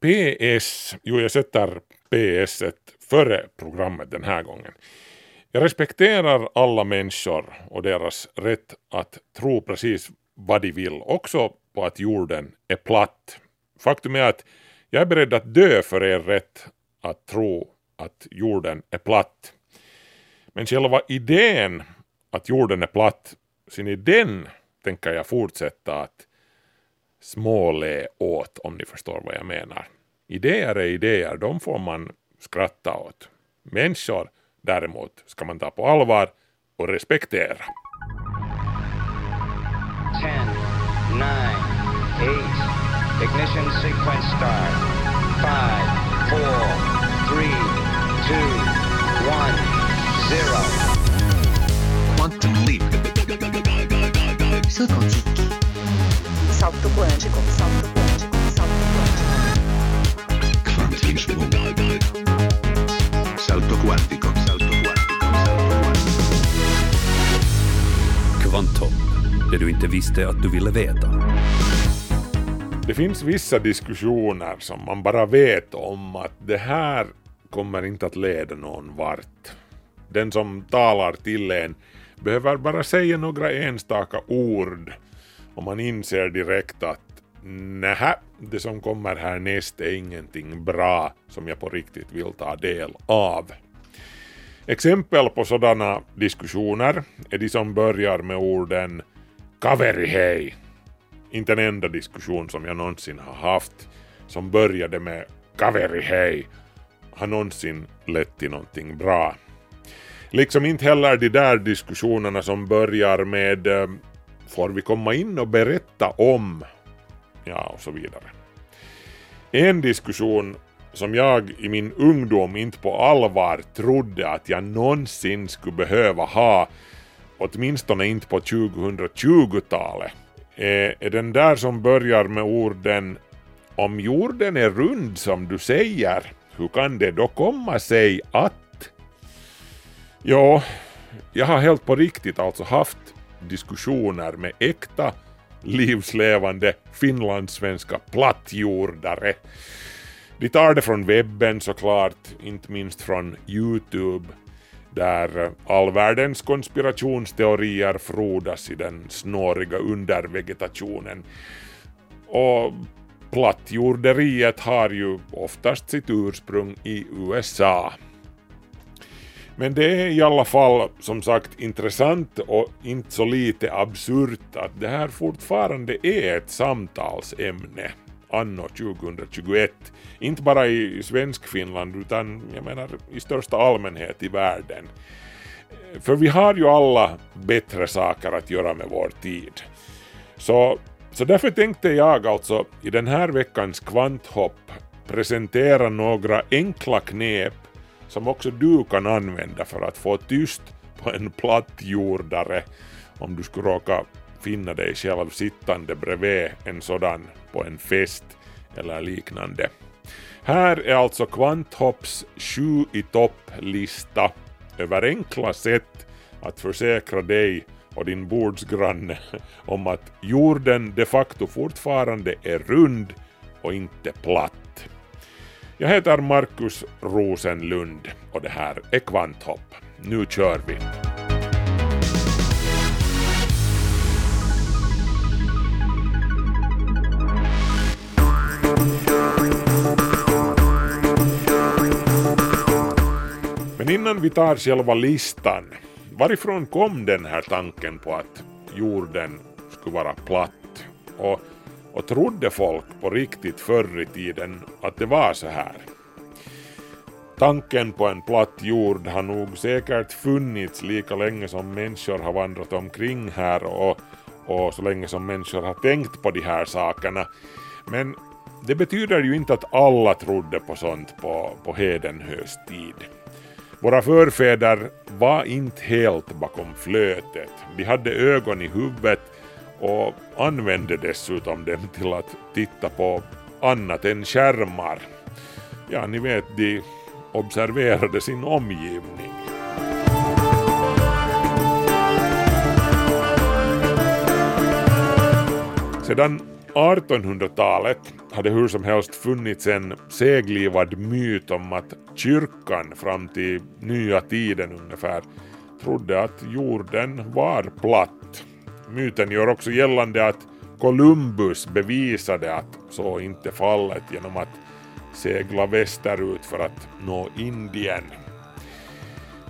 PS, jo jag sätter PS före programmet den här gången. Jag respekterar alla människor och deras rätt att tro precis vad de vill, också på att jorden är platt. Faktum är att jag är beredd att dö för er rätt att tro att jorden är platt. Men själva idén att jorden är platt, sin idén tänker jag fortsätta att småle åt om ni förstår vad jag menar. Idéer är idéer, de får man skratta åt. Människor däremot ska man ta på allvar och respektera. 10, 9, 8, ignition sequence start. 5, 4, 3, 2, 1, 0. Quantum leap. Saut quantique. Salto quântico, salto quântico, salto quântico. Quantum Salto quantico, salto quantico, salto quantico. Kvantum. Det du inte visste att du ville veta. Det finns vissa diskussioner som man bara vet om att det här kommer inte att leda någon vart. Den som talar till en behöver bara säga några enstaka ord och man inser direkt att nähä, det som kommer härnäst är ingenting bra som jag på riktigt vill ta del av. Exempel på sådana diskussioner är de som börjar med orden “Kaverihei”. Inte en enda diskussion som jag någonsin har haft som började med “Kaverihei” har någonsin lett till någonting bra. Liksom inte heller de där diskussionerna som börjar med eh, Får vi komma in och berätta om? Ja, och så vidare. En diskussion som jag i min ungdom inte på allvar trodde att jag någonsin skulle behöva ha åtminstone inte på 2020-talet, är den där som börjar med orden om jorden är rund som du säger, hur kan det då komma sig att? Ja, jag har helt på riktigt alltså haft diskussioner med äkta livslevande finlandssvenska plattjordare. De tar det från webben såklart, inte minst från Youtube där all världens konspirationsteorier frodas i den snåriga undervegetationen. Och plattjorderiet har ju oftast sitt ursprung i USA. Men det är i alla fall som sagt intressant och inte så lite absurt att det här fortfarande är ett samtalsämne anno 2021. Inte bara i svensk Finland utan jag menar i största allmänhet i världen. För vi har ju alla bättre saker att göra med vår tid. Så, så därför tänkte jag alltså i den här veckans kvanthopp presentera några enkla knep som också du kan använda för att få tyst på en plattjordare om du skulle råka finna dig själv sittande bredvid en sådan på en fest eller liknande. Här är alltså Kvanthopps sju i topp-lista över enkla sätt att försäkra dig och din bordsgranne om att jorden de facto fortfarande är rund och inte platt. Jag heter Markus Rosenlund och det här är Kvanthopp. Nu kör vi! Men innan vi tar själva listan, varifrån kom den här tanken på att jorden skulle vara platt? Och, och trodde folk på riktigt förr i tiden att det var så här? Tanken på en platt jord har nog säkert funnits lika länge som människor har vandrat omkring här och, och så länge som människor har tänkt på de här sakerna. Men det betyder ju inte att alla trodde på sånt på, på hedenhös tid. Våra förfäder var inte helt bakom flötet. De hade ögon i huvudet och använde dessutom dem till att titta på annat än skärmar. Ja, ni vet, de observerade sin omgivning. Sedan 1800-talet hade hur som helst funnits en seglivad myt om att kyrkan fram till nya tiden ungefär trodde att jorden var platt. Myten gör också gällande att Columbus bevisade att så inte fallet genom att segla västerut för att nå Indien.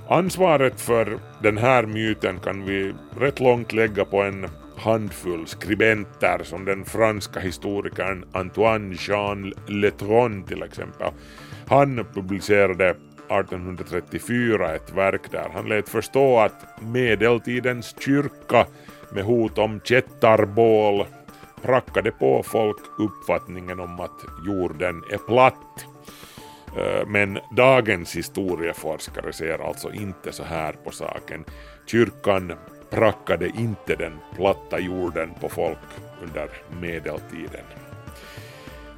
Ansvaret för den här myten kan vi rätt långt lägga på en handfull skribenter som den franska historikern Antoine Jean Letron till exempel. Han publicerade 1834 ett verk där han lät förstå att medeltidens kyrka med hot om kättarbål prackade på folk uppfattningen om att jorden är platt. Eh, men dagens historieforskare ser alltså inte så här på saken. Kyrkan prackade inte den platta jorden på folk under medeltiden.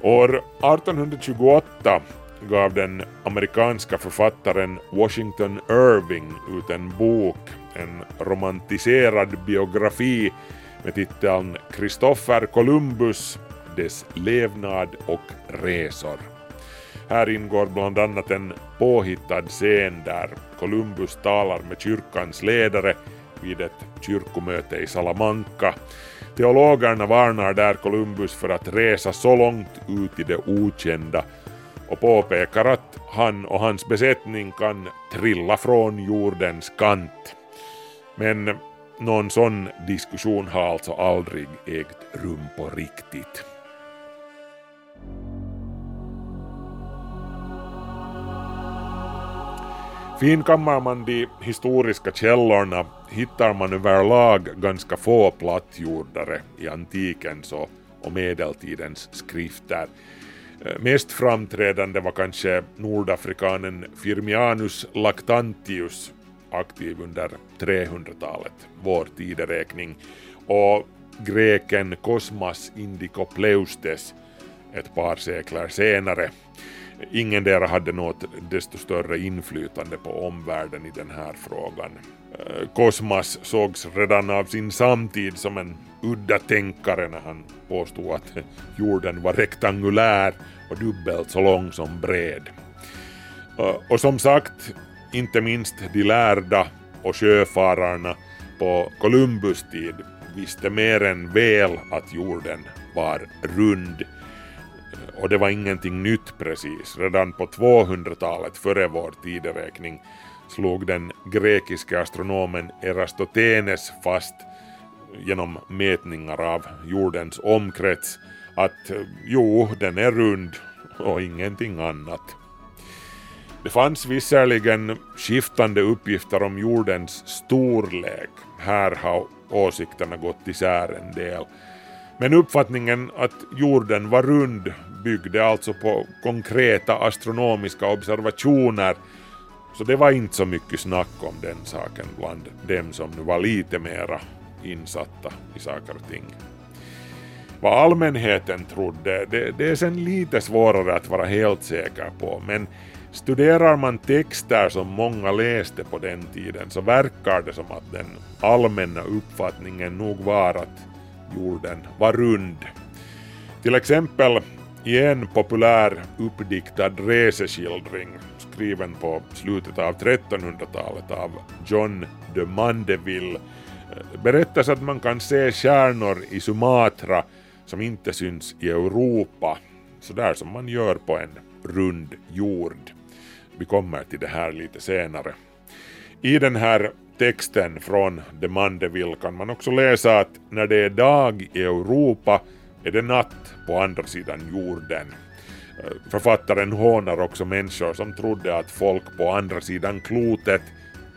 År 1828 gav den amerikanska författaren Washington Irving ut en bok, en romantiserad biografi med titeln ”Kristoffer Columbus, dess levnad och resor. Här ingår bland annat en påhittad scen där Columbus talar med kyrkans ledare vid ett kyrkomöte i Salamanca. Teologerna varnar där Columbus för att resa så långt ut i det okända och påpekar att han och hans besättning kan trilla från jordens kant. Men någon sån diskussion har alltså aldrig ägt rum på riktigt. Finkammar man de historiska källorna hittar man överlag ganska få plattjordare i antikens och, och medeltidens skrifter. Eh, mest framträdande var kanske nordafrikanen Firmianus Lactantius, aktiv under 300-talet, vår tideräkning, och greken Kosmas Indikopleustes ett par sekler senare. Ingendera hade något desto större inflytande på omvärlden i den här frågan. Eh, Kosmas sågs redan av sin samtid som en udda tänkare när han påstod att jorden var rektangulär och dubbelt så lång som bred. Eh, och som sagt, inte minst de lärda och sjöfararna på Columbus tid visste mer än väl att jorden var rund och det var ingenting nytt precis. Redan på 200-talet före vår tideräkning slog den grekiske astronomen Erastotenes fast genom mätningar av jordens omkrets att eh, jo, den är rund och ingenting annat. Det fanns visserligen skiftande uppgifter om jordens storlek. Här har åsikterna gått isär en del. Men uppfattningen att jorden var rund byggde alltså på konkreta astronomiska observationer så det var inte så mycket snack om den saken bland dem som nu var lite mera insatta i saker och ting. Vad allmänheten trodde, det, det är sen lite svårare att vara helt säker på, men studerar man texter som många läste på den tiden så verkar det som att den allmänna uppfattningen nog var att jorden var rund. Till exempel i en populär uppdiktad reseskildring skriven på slutet av 1300-talet av John de Mandeville eh, berättas att man kan se stjärnor i Sumatra som inte syns i Europa, sådär som man gör på en rund jord. Vi kommer till det här lite senare. I den här texten från de Mandeville kan man också läsa att när det är dag i Europa är det natt på andra sidan jorden. Eh, författaren hånar också människor som trodde att folk på andra sidan klotet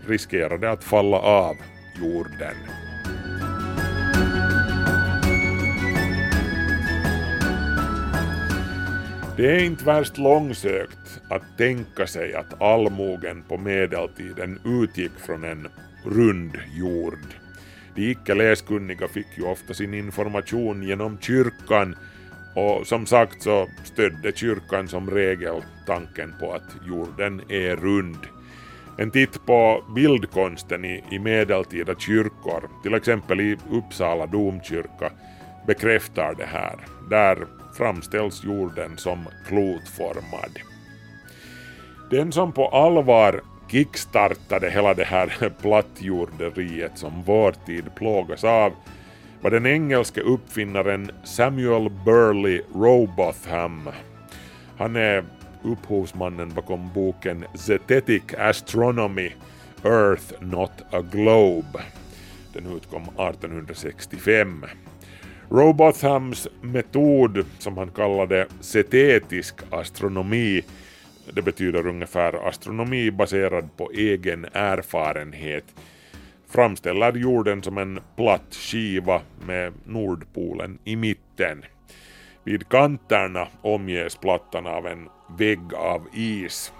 riskerade att falla av jorden. Det är inte värst långsökt att tänka sig att allmogen på medeltiden utgick från en rund jord. De icke läskunniga fick ju ofta sin information genom kyrkan och som sagt så stödde kyrkan som regel tanken på att jorden är rund. En titt på bildkonsten i, i medeltida kyrkor, till exempel i Uppsala domkyrka, bekräftar det här. Där framställs jorden som klotformad. Den som på allvar kickstartade hela det här plattjorderiet som vår tid plågas av var den engelske uppfinnaren Samuel Burley Robotham. Han är upphovsmannen bakom boken Zetetic Astronomy Earth Not a Globe. Den utkom 1865. Robothams metod, som han kallade setetisk astronomi, det betyder ungefär astronomi baserad på egen erfarenhet, framställer jorden som en platt skiva med Nordpolen i mitten. Vid kanterna omges plattan av en vägg av is.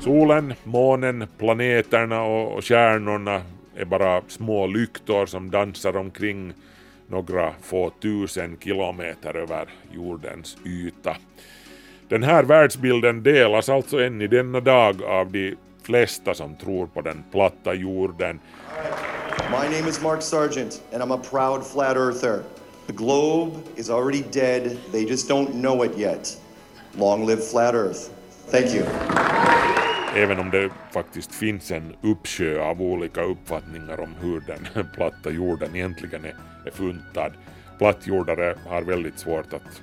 Solen, månen, planeterna och stjärnorna är bara små lyktor som dansar omkring några få tusen kilometer över jordens yta. Den här världsbilden delas alltså än i denna dag av de flesta som tror på den platta jorden. My name is Mark Sargent and I'm a proud flat earther. The globe is already dead, they just don't know it yet. Long live flat earth. Thank you. Även om det faktiskt finns en uppsjö av olika uppfattningar om hur den platta jorden egentligen är, är funtad. Plattjordare har väldigt svårt att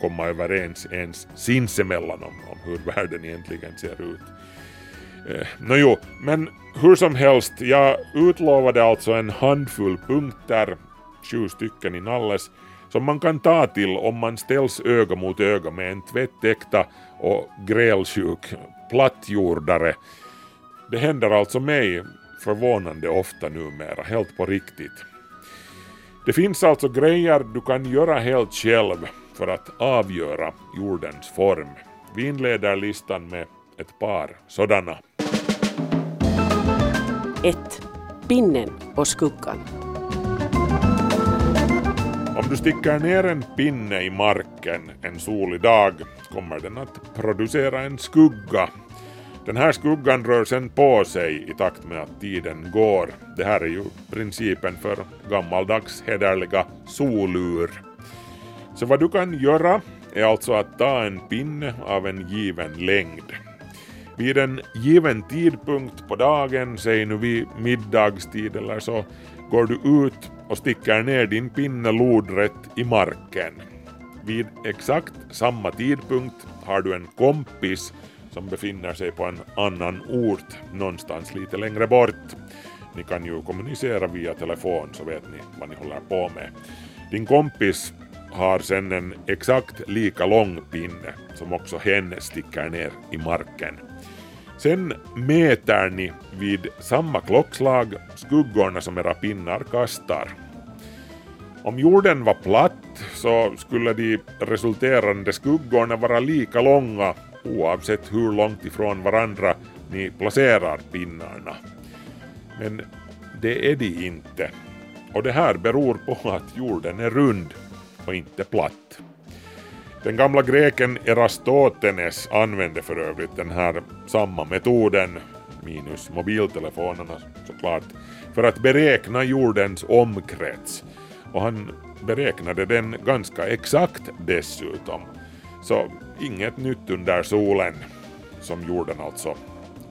komma överens ens sinsemellan om, om hur världen egentligen ser ut. Eh, Nåjo, men hur som helst, jag utlovade alltså en handfull punkter, sju stycken i nalles, som man kan ta till om man ställs öga mot öga med en tvättäkta och grälsjuk plattjordare. Det händer alltså mig förvånande ofta numera, helt på riktigt. Det finns alltså grejer du kan göra helt själv för att avgöra jordens form. Vi inleder listan med ett par sådana. 1. Pinnen och skuggan. Om du sticker ner en pinne i marken en solig dag kommer den att producera en skugga. Den här skuggan rör sen på sig i takt med att tiden går. Det här är ju principen för gammaldags hederliga solur. Så vad du kan göra är alltså att ta en pinne av en given längd. Vid en given tidpunkt på dagen, säg nu vid middagstid eller så, går du ut och sticker ner din pinne lodrätt i marken. Vid exakt samma tidpunkt har du en kompis som befinner sig på en annan ort någonstans lite längre bort. Ni kan ju kommunicera via telefon så vet ni vad ni håller på med. Din kompis har sen en exakt lika lång pinne som också hen sticker ner i marken. Sen mäter ni vid samma klockslag skuggorna som era pinnar kastar. Om jorden var platt så skulle de resulterande skuggorna vara lika långa oavsett hur långt ifrån varandra ni placerar pinnarna. Men det är de inte. Och det här beror på att jorden är rund och inte platt. Den gamla greken Erastotenes använde för övrigt den här samma metoden, minus mobiltelefonerna såklart, för att beräkna jordens omkrets. Och han beräknade den ganska exakt dessutom. Så inget nytt under solen, som jorden alltså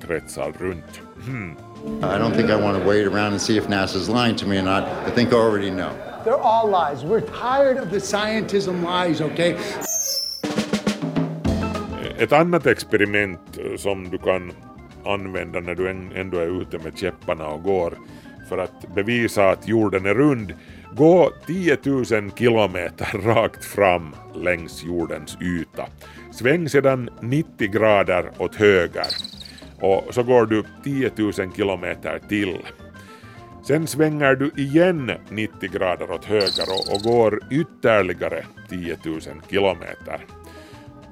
kretsar runt. Hmm. I don't think I want to wait around and see if NASA's lying to me or not. I think I already know. They're all lies. We're tired of the scientism lies, okay? Ett annat experiment som du kan använda när du ändå är ute med käpparna och går för att bevisa att jorden är rund, gå 10 000 kilometer rakt fram längs jordens yta. Sväng sedan 90 grader åt höger och så går du 10 000 kilometer till. Sen svänger du igen 90 grader åt höger och, och går ytterligare 10 000 kilometer.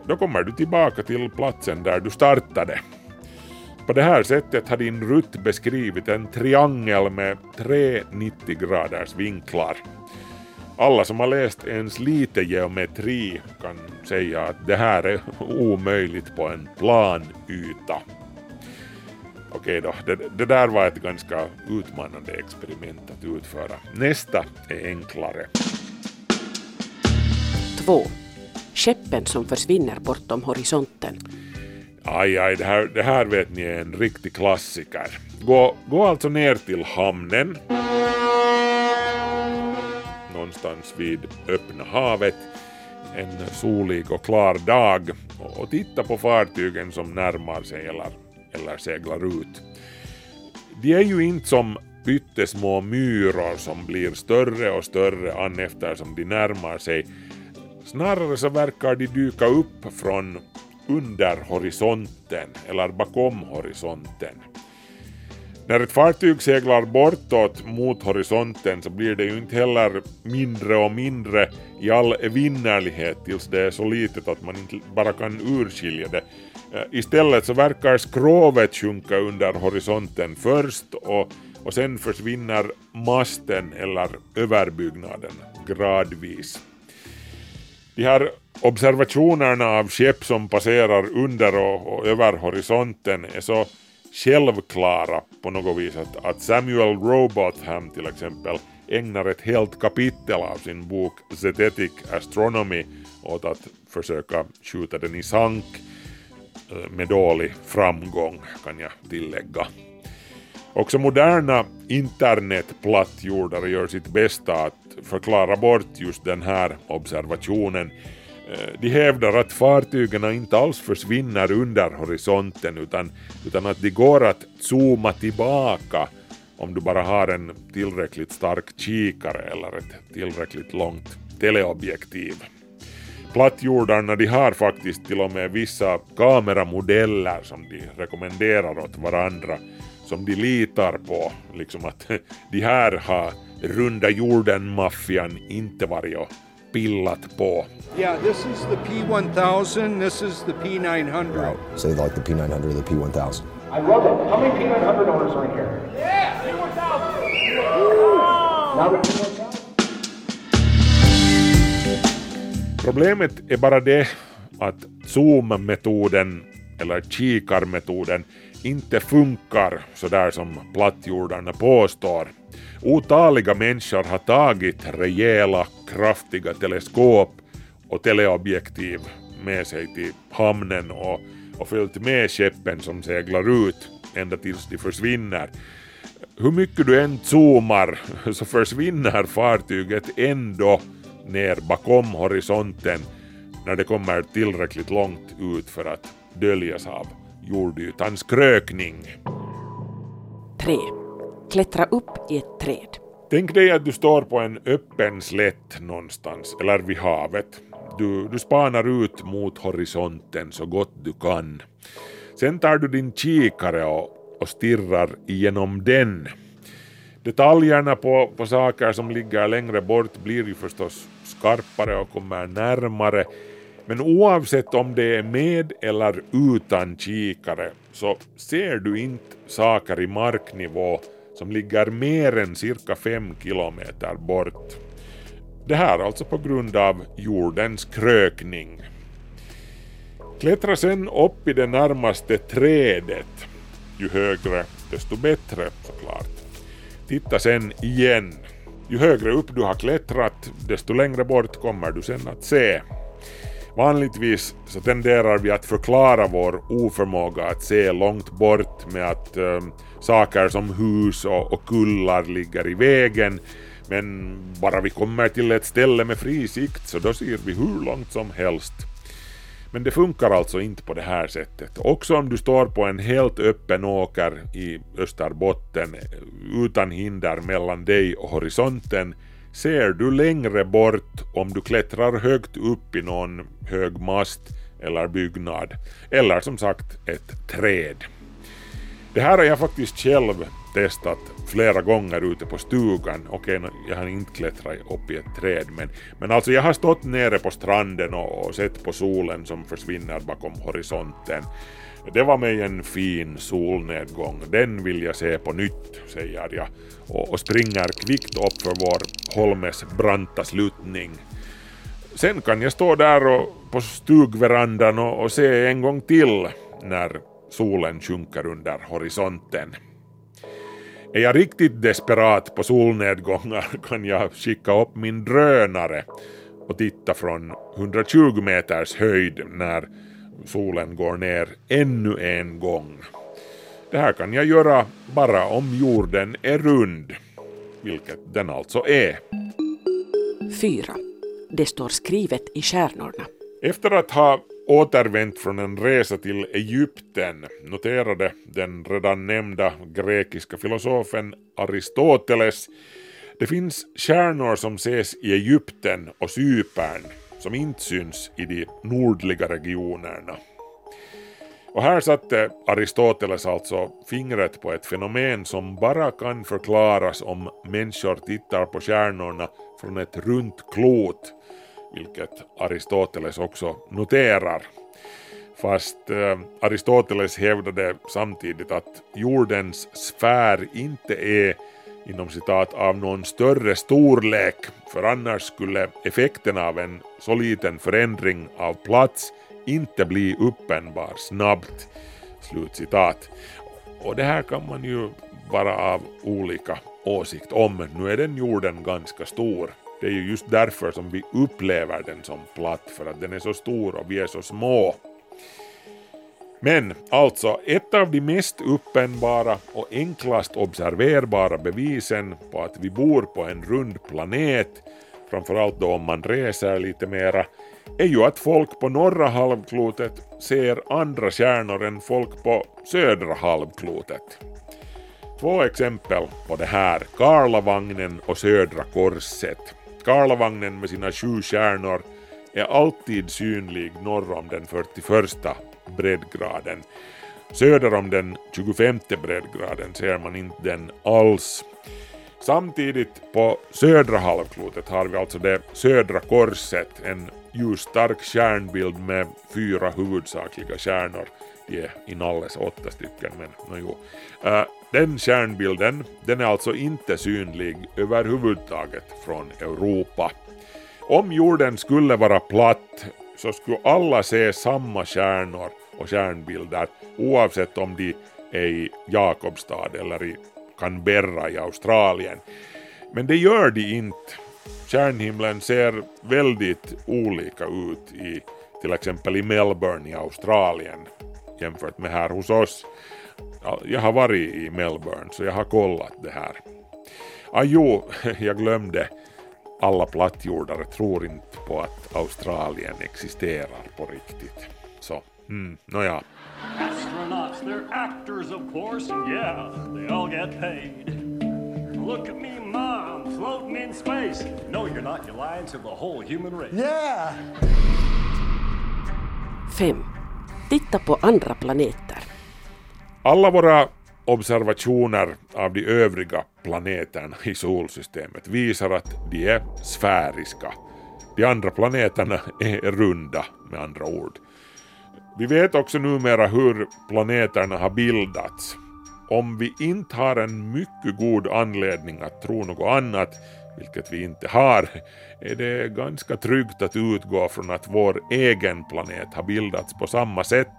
Då kommer du tillbaka till platsen där du startade. På det här sättet har din rutt beskrivit en triangel med tre 90 graders vinklar. Alla som har läst ens lite geometri kan säga att det här är omöjligt på en plan yta. Okej då, det, det där var ett ganska utmanande experiment att utföra. Nästa är enklare. 2. Skeppen som försvinner bortom horisonten. Aj, aj, det här, det här vet ni är en riktig klassiker. Gå, gå alltså ner till hamnen, någonstans vid öppna havet, en solig och klar dag och titta på fartygen som närmar sig eller, eller seglar ut. De är ju inte som pyttesmå myror som blir större och större an eftersom de närmar sig. Snarare så verkar de dyka upp från under horisonten eller bakom horisonten. När ett fartyg seglar bortåt mot horisonten så blir det ju inte heller mindre och mindre i all evinnerlighet tills det är så litet att man inte bara kan urskilja det. Eh, istället så verkar skrovet sjunka under horisonten först och, och sen försvinner masten eller överbyggnaden gradvis. De här observationerna av skepp som passerar under och, och över horisonten är så självklara på något vis att, att Samuel Robotham till exempel ägnar ett helt kapitel av sin bok Zetetic Astronomy åt att försöka skjuta den i sank eh, med dålig framgång kan jag tillägga. Också moderna internetplattjordare gör sitt bästa att förklara bort just den här observationen. Eh, de hävdar att fartygen inte alls försvinner under horisonten utan, utan att de går att zooma tillbaka om du bara har en tillräckligt stark kikare eller ett tillräckligt långt teleobjektiv. Plattjordarna de har faktiskt till och med vissa kameramodeller som de rekommenderar åt varandra som de litar på, liksom att de här har runda jorden-maffian inte varit och pillat på. Yeah, this is the P1000, this is the P900. So you like the P900 or the P1000? I love it. How many P900 owners are in here? Yeah, P1000! Now the P1000? Problemet är bara det att zoom-metoden eller kikarmetoden inte funkar sådär som plattjordarna påstår. Otaliga människor har tagit rejäla, kraftiga teleskop och teleobjektiv med sig till hamnen och, och följt med skeppen som seglar ut ända tills de försvinner. Hur mycket du än zoomar så försvinner fartyget ändå ner bakom horisonten när det kommer tillräckligt långt ut för att döljas av jordytans krökning. 3. Klättra upp i ett träd. Tänk dig att du står på en öppen slätt någonstans eller vid havet. Du, du spanar ut mot horisonten så gott du kan. Sen tar du din kikare och, och stirrar igenom den. Detaljerna på, på saker som ligger längre bort blir ju förstås skarpare och kommer närmare. Men oavsett om det är med eller utan kikare så ser du inte saker i marknivå som ligger mer än cirka fem kilometer bort. Det här alltså på grund av jordens krökning. Klättra sen upp i det närmaste trädet. Ju högre desto bättre såklart. Titta sen igen. Ju högre upp du har klättrat desto längre bort kommer du sen att se. Vanligtvis så tenderar vi att förklara vår oförmåga att se långt bort med att äh, saker som hus och, och kullar ligger i vägen men bara vi kommer till ett ställe med fri sikt så då ser vi hur långt som helst. Men det funkar alltså inte på det här sättet. Också om du står på en helt öppen åker i Österbotten eh, utan hinder mellan dig och horisonten ser du längre bort om du klättrar högt upp i någon hög mast eller byggnad. Eller som sagt ett träd. Det här har jag faktiskt själv testat flera gånger ute på stugan. Okej, jag har inte klättrat upp i ett träd men, men alltså jag har stått nere på stranden och, och sett på solen som försvinner bakom horisonten. Det var mig en fin solnedgång, den vill jag se på nytt, säger jag och, och springer kvickt upp för vår holmes branta sluttning. Sen kan jag stå där och, på stugverandan och, och se en gång till när solen sjunker under horisonten. Är jag riktigt desperat på solnedgångar kan jag skicka upp min drönare och titta från 120 meters höjd när solen går ner ännu en gång. Det här kan jag göra bara om jorden är rund, vilket den alltså är. 4. Det står skrivet i stjärnorna. Efter att ha återvänt från en resa till Egypten noterade den redan nämnda grekiska filosofen Aristoteles det finns stjärnor som ses i Egypten och Cypern som inte syns i de nordliga regionerna. Och här satte Aristoteles alltså fingret på ett fenomen som bara kan förklaras om människor tittar på stjärnorna från ett runt klot, vilket Aristoteles också noterar. Fast eh, Aristoteles hävdade samtidigt att jordens sfär inte är inom citat av någon större storlek för annars skulle effekten av en så liten förändring av plats inte bli uppenbar snabbt. Slutcitat. Och det här kan man ju vara av olika åsikt om. Nu är den jorden ganska stor. Det är ju just därför som vi upplever den som platt, för att den är så stor och vi är så små. Men alltså, ett av de mest uppenbara och enklast observerbara bevisen på att vi bor på en rund planet, framförallt då om man reser lite mera, är ju att folk på norra halvklotet ser andra stjärnor än folk på södra halvklotet. Två exempel på det här, Karlavagnen och Södra korset. Karlavagnen med sina sju stjärnor är alltid synlig norr om den 41 breddgraden. Söder om den 25 breddgraden ser man inte den alls. Samtidigt på södra halvklotet har vi alltså det södra korset, en ljusstark stjärnbild med fyra huvudsakliga stjärnor. De är inalles åtta stycken, men no, jo. Äh, den stjärnbilden den är alltså inte synlig överhuvudtaget från Europa. Om jorden skulle vara platt så skulle alla se samma stjärnor och stjärnbilder oavsett om de är i Jakobstad eller i Canberra i Australien. Men det gör de inte. Stjärnhimlen ser väldigt olika ut i till exempel i Melbourne i Australien jämfört med här hos oss. Jag har varit i Melbourne så jag har kollat det här. Ah, jo, jag glömde. Alla plattjordare tror inte på att Australien existerar på riktigt. Så, mm, nåja. Astronauts, they're actors of course, and yeah, they all get paid. Look at me, mom, floating in space. No, you're not. You're lying to the whole human race. Yeah! 5. Titta på andra planeter. Alla våra observationer av de övriga planeterna i solsystemet visar att de är sfäriska. De andra planeterna är runda med andra ord. Vi vet också numera hur planeterna har bildats. Om vi inte har en mycket god anledning att tro något annat, vilket vi inte har, är det ganska tryggt att utgå från att vår egen planet har bildats på samma sätt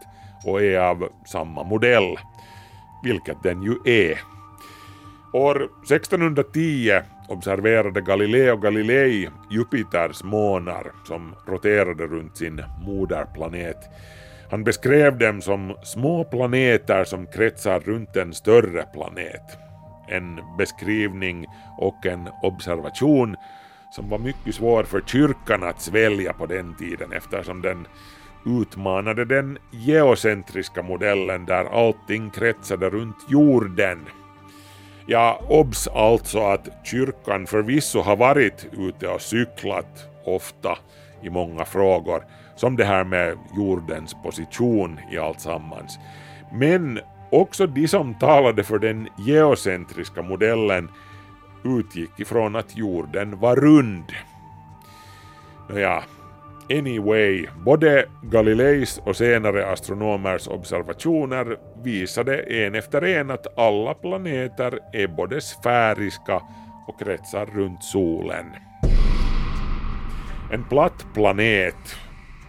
och är av samma modell, vilket den ju är. År 1610 observerade Galileo Galilei Jupiters månar som roterade runt sin moderplanet. Han beskrev dem som små planeter som kretsar runt en större planet. En beskrivning och en observation som var mycket svår för kyrkan att svälja på den tiden eftersom den utmanade den geocentriska modellen där allting kretsade runt jorden. Ja, obs alltså att kyrkan förvisso har varit ute och cyklat ofta i många frågor, som det här med jordens position i allt sammans. Men också de som talade för den geocentriska modellen utgick ifrån att jorden var rund. Nåja, anyway, både Galileis och senare astronomers observationer visade en efter en att alla planeter är både sfäriska och kretsar runt solen. En platt planet,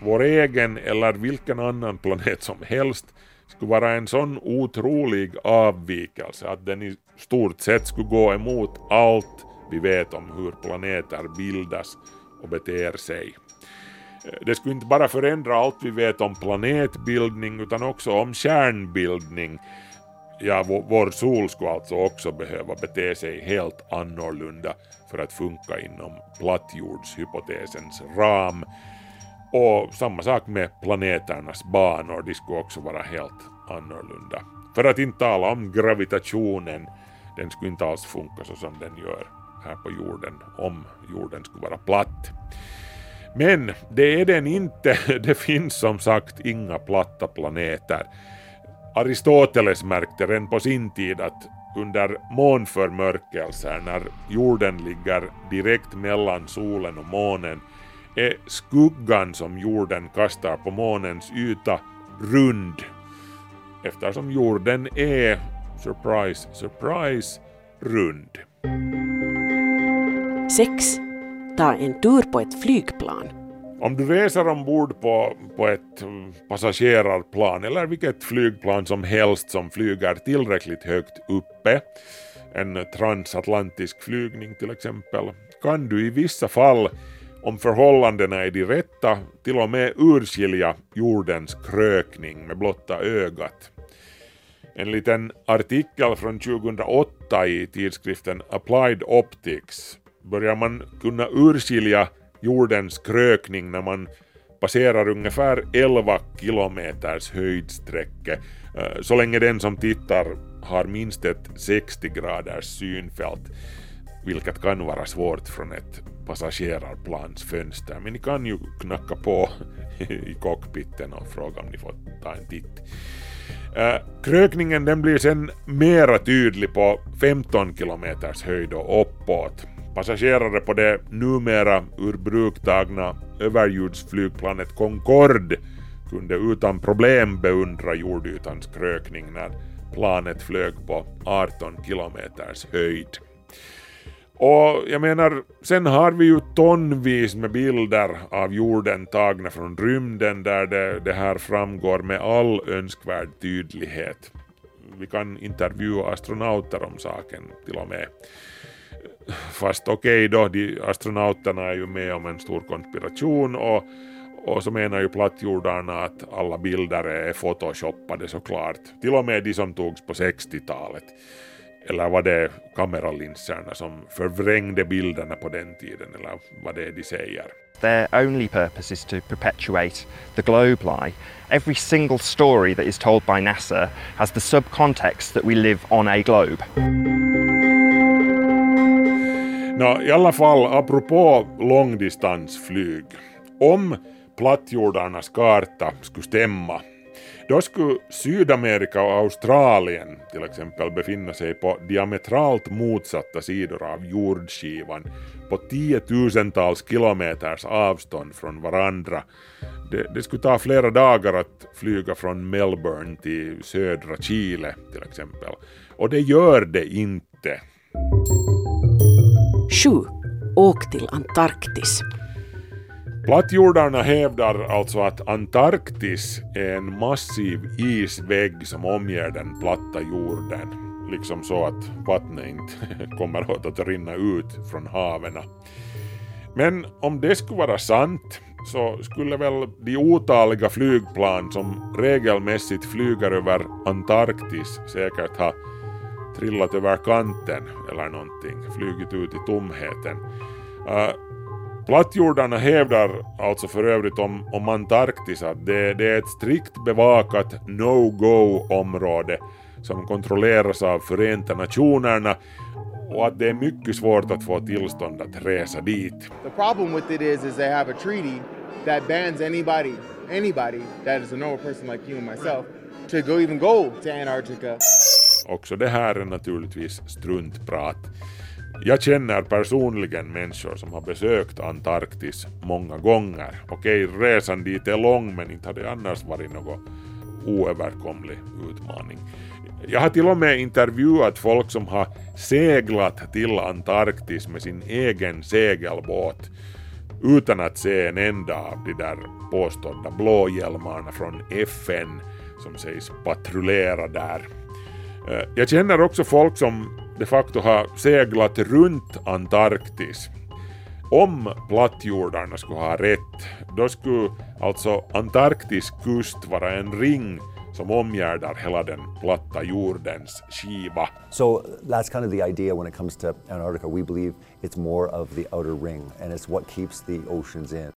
vår egen eller vilken annan planet som helst, skulle vara en sån otrolig avvikelse att den i stort sett skulle gå emot allt vi vet om hur planeter bildas och beter sig. Eh, det skulle inte bara förändra allt vi vet om planetbildning utan också om kärnbildning. Ja, vår sol skulle alltså också behöva bete sig helt annorlunda för att funka inom plattjordshypotesens ram. Och samma sak med planeternas banor, de skulle också vara helt annorlunda. För att inte tala om gravitationen, den skulle inte alls funka så som den gör här på jorden om jorden skulle vara platt. Men det är den inte, det finns som sagt inga platta planeter. Aristoteles märkte redan på sin tid att under månförmörkelser när jorden ligger direkt mellan solen och månen är skuggan som jorden kastar på månens yta rund eftersom jorden är, surprise, surprise, rund. 6. Ta en tur på ett flygplan. Om du reser ombord på, på ett passagerarplan eller vilket flygplan som helst som flyger tillräckligt högt uppe, en transatlantisk flygning till exempel, kan du i vissa fall, om förhållandena är de rätta, till och med urskilja jordens krökning med blotta ögat. En liten artikel från 2008 i tidskriften Applied Optics börjar man kunna urskilja jordens krökning när man passerar ungefär 11 kilometers höjdsträcke. Eh, så länge den som tittar har minst ett 60 graders synfält vilket kan vara svårt från ett passagerarplans fönster. Men ni kan ju knacka på i cockpiten och fråga om ni får ta en titt. Eh, krökningen den blir sen mera tydlig på 15 kilometers höjd och uppåt. Passagerare på det numera ur bruk tagna överljudsflygplanet Concorde kunde utan problem beundra jordytans krökning när planet flög på 18 kilometers höjd. Och jag menar, sen har vi ju tonvis med bilder av jorden tagna från rymden där det, det här framgår med all önskvärd tydlighet. Vi kan intervjua astronauter om saken till och med. Fast okej okay då, de astronauterna är ju med om en stor konspiration och, och så menar ju plattjordarna att alla bilder är photoshoppade såklart. Till och med de som togs på 60-talet. Eller var det kameralinserna som förvrängde bilderna på den tiden eller vad det är de säger. Their only purpose is to perpetuate the globe lie. Every single story that is told by NASA has the subcontext that we live on a globe. Nå, I alla fall, apropå långdistansflyg. Om plattjordarnas karta skulle stämma, då skulle Sydamerika och Australien till exempel befinna sig på diametralt motsatta sidor av jordskivan på tiotusentals kilometers avstånd från varandra. Det, det, skulle ta flera dagar att flyga från Melbourne till södra Chile till exempel. Och det gör det inte. 7. Åk till Antarktis. Plattjordarna hävdar alltså att Antarktis är en massiv isvägg som omger den platta jorden. Liksom så att vattnet inte kommer åt att rinna ut från haven. Men om det skulle vara sant så skulle väl de otaliga flygplan som regelmässigt flyger över Antarktis säkert ha trillat över kanten eller någonting, flugit ut i tomheten. Uh, plattjordarna hävdar alltså för övrigt om, om Antarktis att det, det är ett strikt bevakat no-go-område som kontrolleras av Förenta Nationerna och att det är mycket svårt att få tillstånd att resa dit. The problem with it is, is they have a treaty that bans anybody, anybody that is a normal person like you and myself to go even go to Antarctica. Också det här är naturligtvis struntprat. Jag känner personligen människor som har besökt Antarktis många gånger. Okej, resan dit är lång men inte har det annars varit någon oöverkomlig utmaning. Jag har till och med intervjuat folk som har seglat till Antarktis med sin egen segelbåt utan att se en enda av de där påstådda blåhjälmarna från FN som sägs patrullera där. Eh, jag känner också folk som de facto har seglat runt Antarktis. Om plattjordarna skulle ha rätt, då skulle alltså Antarktis kust vara en ring som omgärdar hela den platta jordens skiva. So that's kind of the idea when it comes to Antarctica. We believe it's more of the outer ring and it's what keeps the oceans in.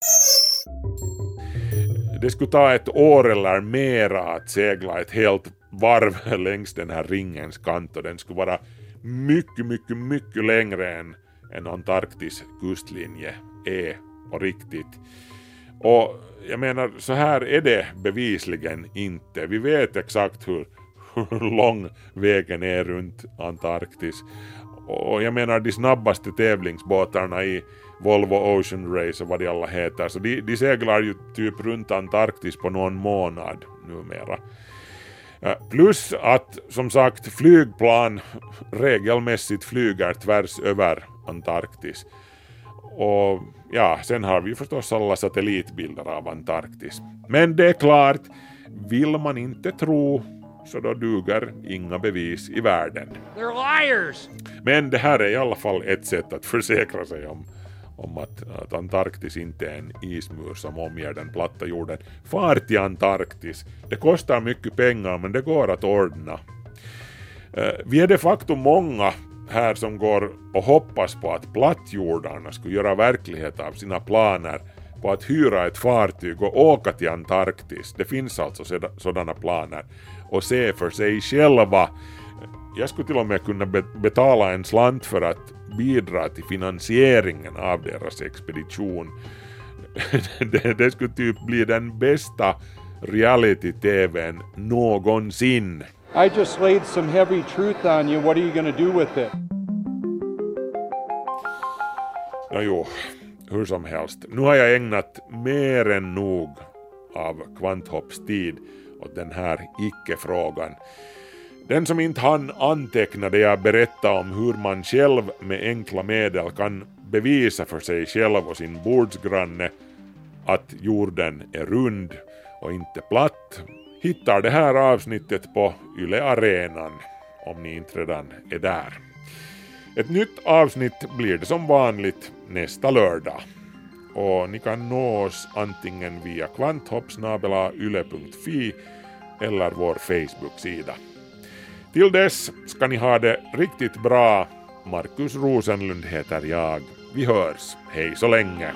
Det skulle ta ett år eller mera att segla ett helt varv längs den här ringens kant och den skulle vara mycket, mycket, mycket längre än, än Antarktis kustlinje är på riktigt. Och jag menar, så här är det bevisligen inte. Vi vet exakt hur, hur lång vägen är runt Antarktis. Och jag menar de snabbaste tävlingsbåtarna i Volvo Ocean Race och vad de alla heter, så de, de seglar ju typ runt Antarktis på någon månad numera. Plus att som sagt flygplan regelmässigt flyger tvärs över Antarktis. Och ja, sen har vi förstås alla satellitbilder av Antarktis. Men det är klart, vill man inte tro så då duger inga bevis i världen. Men det här är i alla fall ett sätt att försäkra sig om, om att, att Antarktis inte är en ismur som omger den platta jorden. Far till Antarktis. Det kostar mycket pengar men det går att ordna. Eh, vi är de facto många här som går och hoppas på att plattjordarna skulle göra verklighet av sina planer på att hyra ett fartyg och åka till Antarktis. Det finns alltså sådana planer. Och se för sig själva. Jag skulle till och med kunna betala en slant för att bidra till finansieringen av deras expedition. det, det skulle typ bli den bästa reality-tvn någonsin. I just laid some heavy truth on you. What are you to do with it? Ja, jo, hur som helst. Nu har jag ägnat mer än nog av Kvanthopps tid åt den här icke-frågan. Den som inte hann anteckna det jag berättade om hur man själv med enkla medel kan bevisa för sig själv och sin bordsgranne att jorden är rund och inte platt hittar det här avsnittet på Yle Arenan om ni inte redan är där. Ett nytt avsnitt blir det som vanligt nästa lördag. Och ni kan nå oss antingen via kvanthoppsnabelayle.fi eller vår Facebook-sida. Till dess ska ni ha det riktigt bra. Markus Rosenlund heter jag. Vi hörs. Hej så länge.